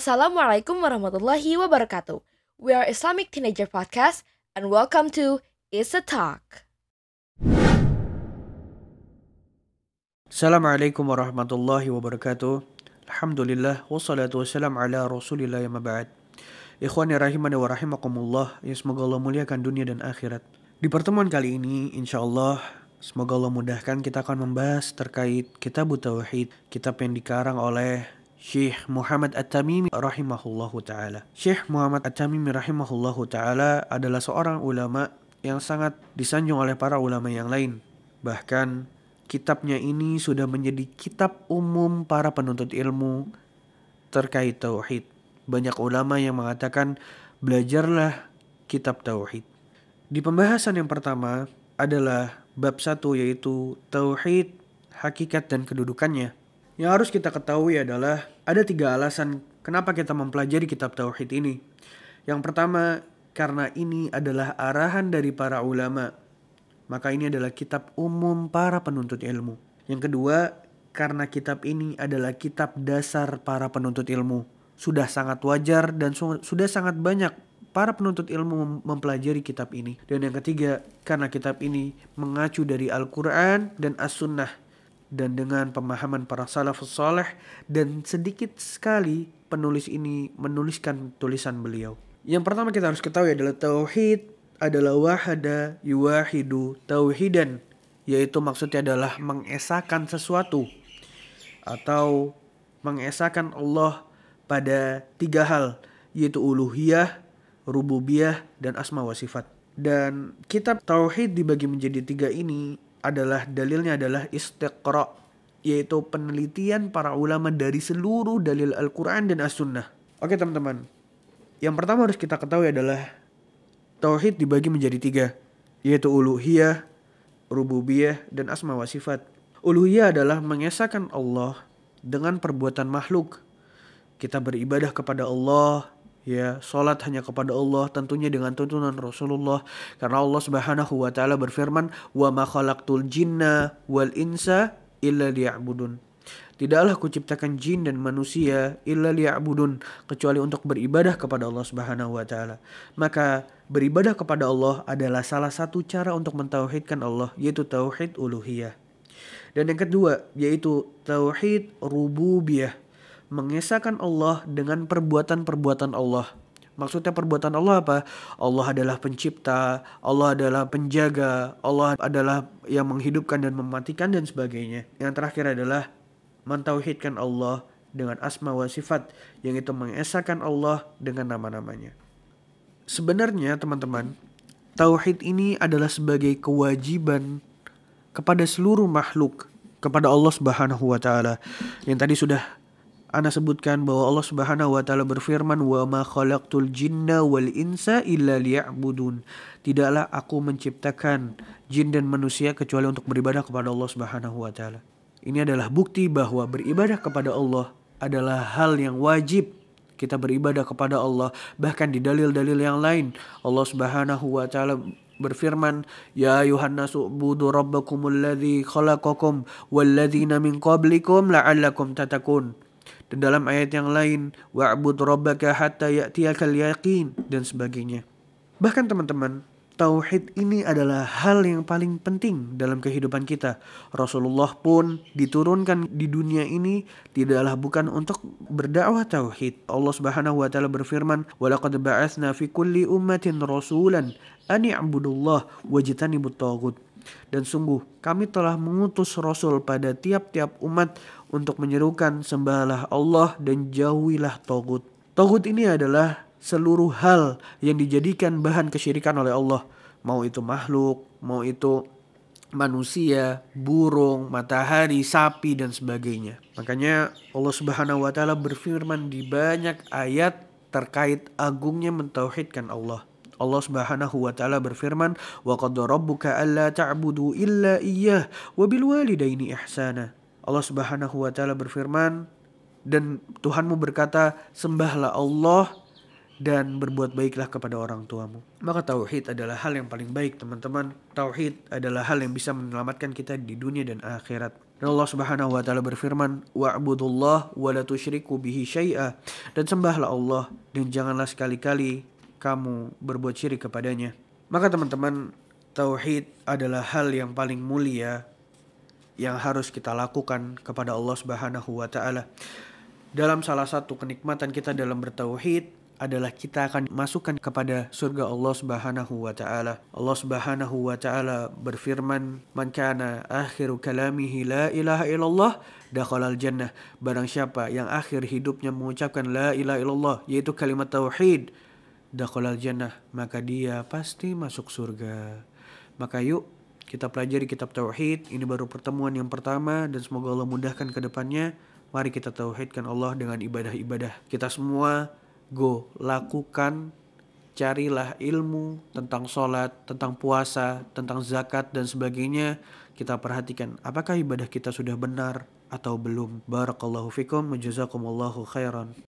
Assalamualaikum warahmatullahi wabarakatuh. We are Islamic Teenager Podcast and welcome to It's a Talk. Assalamualaikum warahmatullahi wabarakatuh. Alhamdulillah wassalatu wassalam ala Rasulillah yang mab'ad. Ikhwani rahimani wa rahimakumullah. Ya semoga Allah muliakan dunia dan akhirat. Di pertemuan kali ini insyaallah semoga Allah mudahkan kita akan membahas terkait kitab tauhid, kitab yang dikarang oleh Syekh Muhammad At-Tamimi rahimahullahu taala. Syekh Muhammad At-Tamimi rahimahullahu taala adalah seorang ulama yang sangat disanjung oleh para ulama yang lain. Bahkan kitabnya ini sudah menjadi kitab umum para penuntut ilmu terkait tauhid. Banyak ulama yang mengatakan belajarlah kitab tauhid. Di pembahasan yang pertama adalah bab satu yaitu tauhid, hakikat dan kedudukannya. Yang harus kita ketahui adalah ada tiga alasan kenapa kita mempelajari kitab Tauhid ini. Yang pertama, karena ini adalah arahan dari para ulama. Maka ini adalah kitab umum para penuntut ilmu. Yang kedua, karena kitab ini adalah kitab dasar para penuntut ilmu. Sudah sangat wajar dan su sudah sangat banyak para penuntut ilmu mempelajari kitab ini. Dan yang ketiga, karena kitab ini mengacu dari Al-Quran dan As-Sunnah dan dengan pemahaman para salafus saleh dan sedikit sekali penulis ini menuliskan tulisan beliau. Yang pertama kita harus ketahui adalah tauhid adalah wahada yuwahidu tauhidan yaitu maksudnya adalah mengesahkan sesuatu atau mengesahkan Allah pada tiga hal yaitu uluhiyah, rububiyah dan asma wa sifat. Dan kitab tauhid dibagi menjadi tiga ini adalah dalilnya adalah istiqra yaitu penelitian para ulama dari seluruh dalil Al-Quran dan As-Sunnah. Oke teman-teman, yang pertama harus kita ketahui adalah Tauhid dibagi menjadi tiga, yaitu uluhiyah, rububiyah, dan asma wa sifat. Uluhiyah adalah mengesahkan Allah dengan perbuatan makhluk. Kita beribadah kepada Allah ya salat hanya kepada Allah tentunya dengan tuntunan Rasulullah karena Allah Subhanahu wa taala berfirman wa ma khalaqtul jinna wal insa illa liya'budun Tidaklah kuciptakan jin dan manusia illa liya'budun kecuali untuk beribadah kepada Allah Subhanahu wa taala. Maka beribadah kepada Allah adalah salah satu cara untuk mentauhidkan Allah yaitu tauhid uluhiyah. Dan yang kedua yaitu tauhid rububiyah mengesahkan Allah dengan perbuatan-perbuatan Allah. Maksudnya perbuatan Allah apa? Allah adalah pencipta, Allah adalah penjaga, Allah adalah yang menghidupkan dan mematikan dan sebagainya. Yang terakhir adalah mentauhidkan Allah dengan asma wa sifat yang itu mengesahkan Allah dengan nama-namanya. Sebenarnya teman-teman, tauhid ini adalah sebagai kewajiban kepada seluruh makhluk kepada Allah Subhanahu wa taala. Yang tadi sudah Ana sebutkan bahwa Allah Subhanahu wa taala berfirman wa ma khalaqtul jinna wal insa illa liya'budun. Tidaklah aku menciptakan jin dan manusia kecuali untuk beribadah kepada Allah Subhanahu wa taala. Ini adalah bukti bahwa beribadah kepada Allah adalah hal yang wajib kita beribadah kepada Allah bahkan di dalil-dalil yang lain Allah Subhanahu wa taala berfirman ya ayuhan nasu budu rabbakumul ladzi khalaqakum walladzina min qablikum la'allakum tatakun dan dalam ayat yang lain wa'bud rabbaka hatta ya'tiyakal yaqin dan sebagainya bahkan teman-teman Tauhid ini adalah hal yang paling penting dalam kehidupan kita. Rasulullah pun diturunkan di dunia ini tidaklah bukan untuk berdakwah tauhid. Allah Subhanahu wa taala berfirman, "Walaqad ba'atsna fi kulli ummatin rasulan an i'budullah wajtanibut taghut." Dan sungguh kami telah mengutus rasul pada tiap-tiap umat untuk menyerukan sembahlah Allah dan jauhilah tagut. Tagut ini adalah seluruh hal yang dijadikan bahan kesyirikan oleh Allah. Mau itu makhluk, mau itu manusia, burung, matahari, sapi dan sebagainya. Makanya Allah Subhanahu wa taala berfirman di banyak ayat terkait agungnya mentauhidkan Allah. Allah Subhanahu wa taala berfirman, "Wa qad rabbuka alla ta'budu illa iyyah wa bil walidaini ihsana." Allah Subhanahu wa taala berfirman, dan Tuhanmu berkata, "Sembahlah Allah dan berbuat baiklah kepada orang tuamu. Maka tauhid adalah hal yang paling baik teman-teman. Tauhid adalah hal yang bisa menyelamatkan kita di dunia dan akhirat. Dan Allah Subhanahu wa taala berfirman, "Wa'budullah wa la tusyriku bihi syai'a." Dan sembahlah Allah dan janganlah sekali-kali kamu berbuat syirik kepadanya. Maka teman-teman, tauhid adalah hal yang paling mulia yang harus kita lakukan kepada Allah Subhanahu wa taala. Dalam salah satu kenikmatan kita dalam bertauhid adalah kita akan masukkan kepada surga Allah Subhanahu wa taala. Allah Subhanahu wa taala berfirman, "Man kana akhiru kalamihi la ilaha illallah dakhalal jannah." Barang siapa yang akhir hidupnya mengucapkan la ilaha illallah yaitu kalimat tauhid, dakhalal jannah, maka dia pasti masuk surga. Maka yuk kita pelajari kitab tauhid. Ini baru pertemuan yang pertama dan semoga Allah mudahkan ke depannya. Mari kita tauhidkan Allah dengan ibadah-ibadah. Kita semua go lakukan carilah ilmu tentang sholat, tentang puasa, tentang zakat dan sebagainya. Kita perhatikan apakah ibadah kita sudah benar atau belum. Barakallahu fikum, jazakumullahu khairan.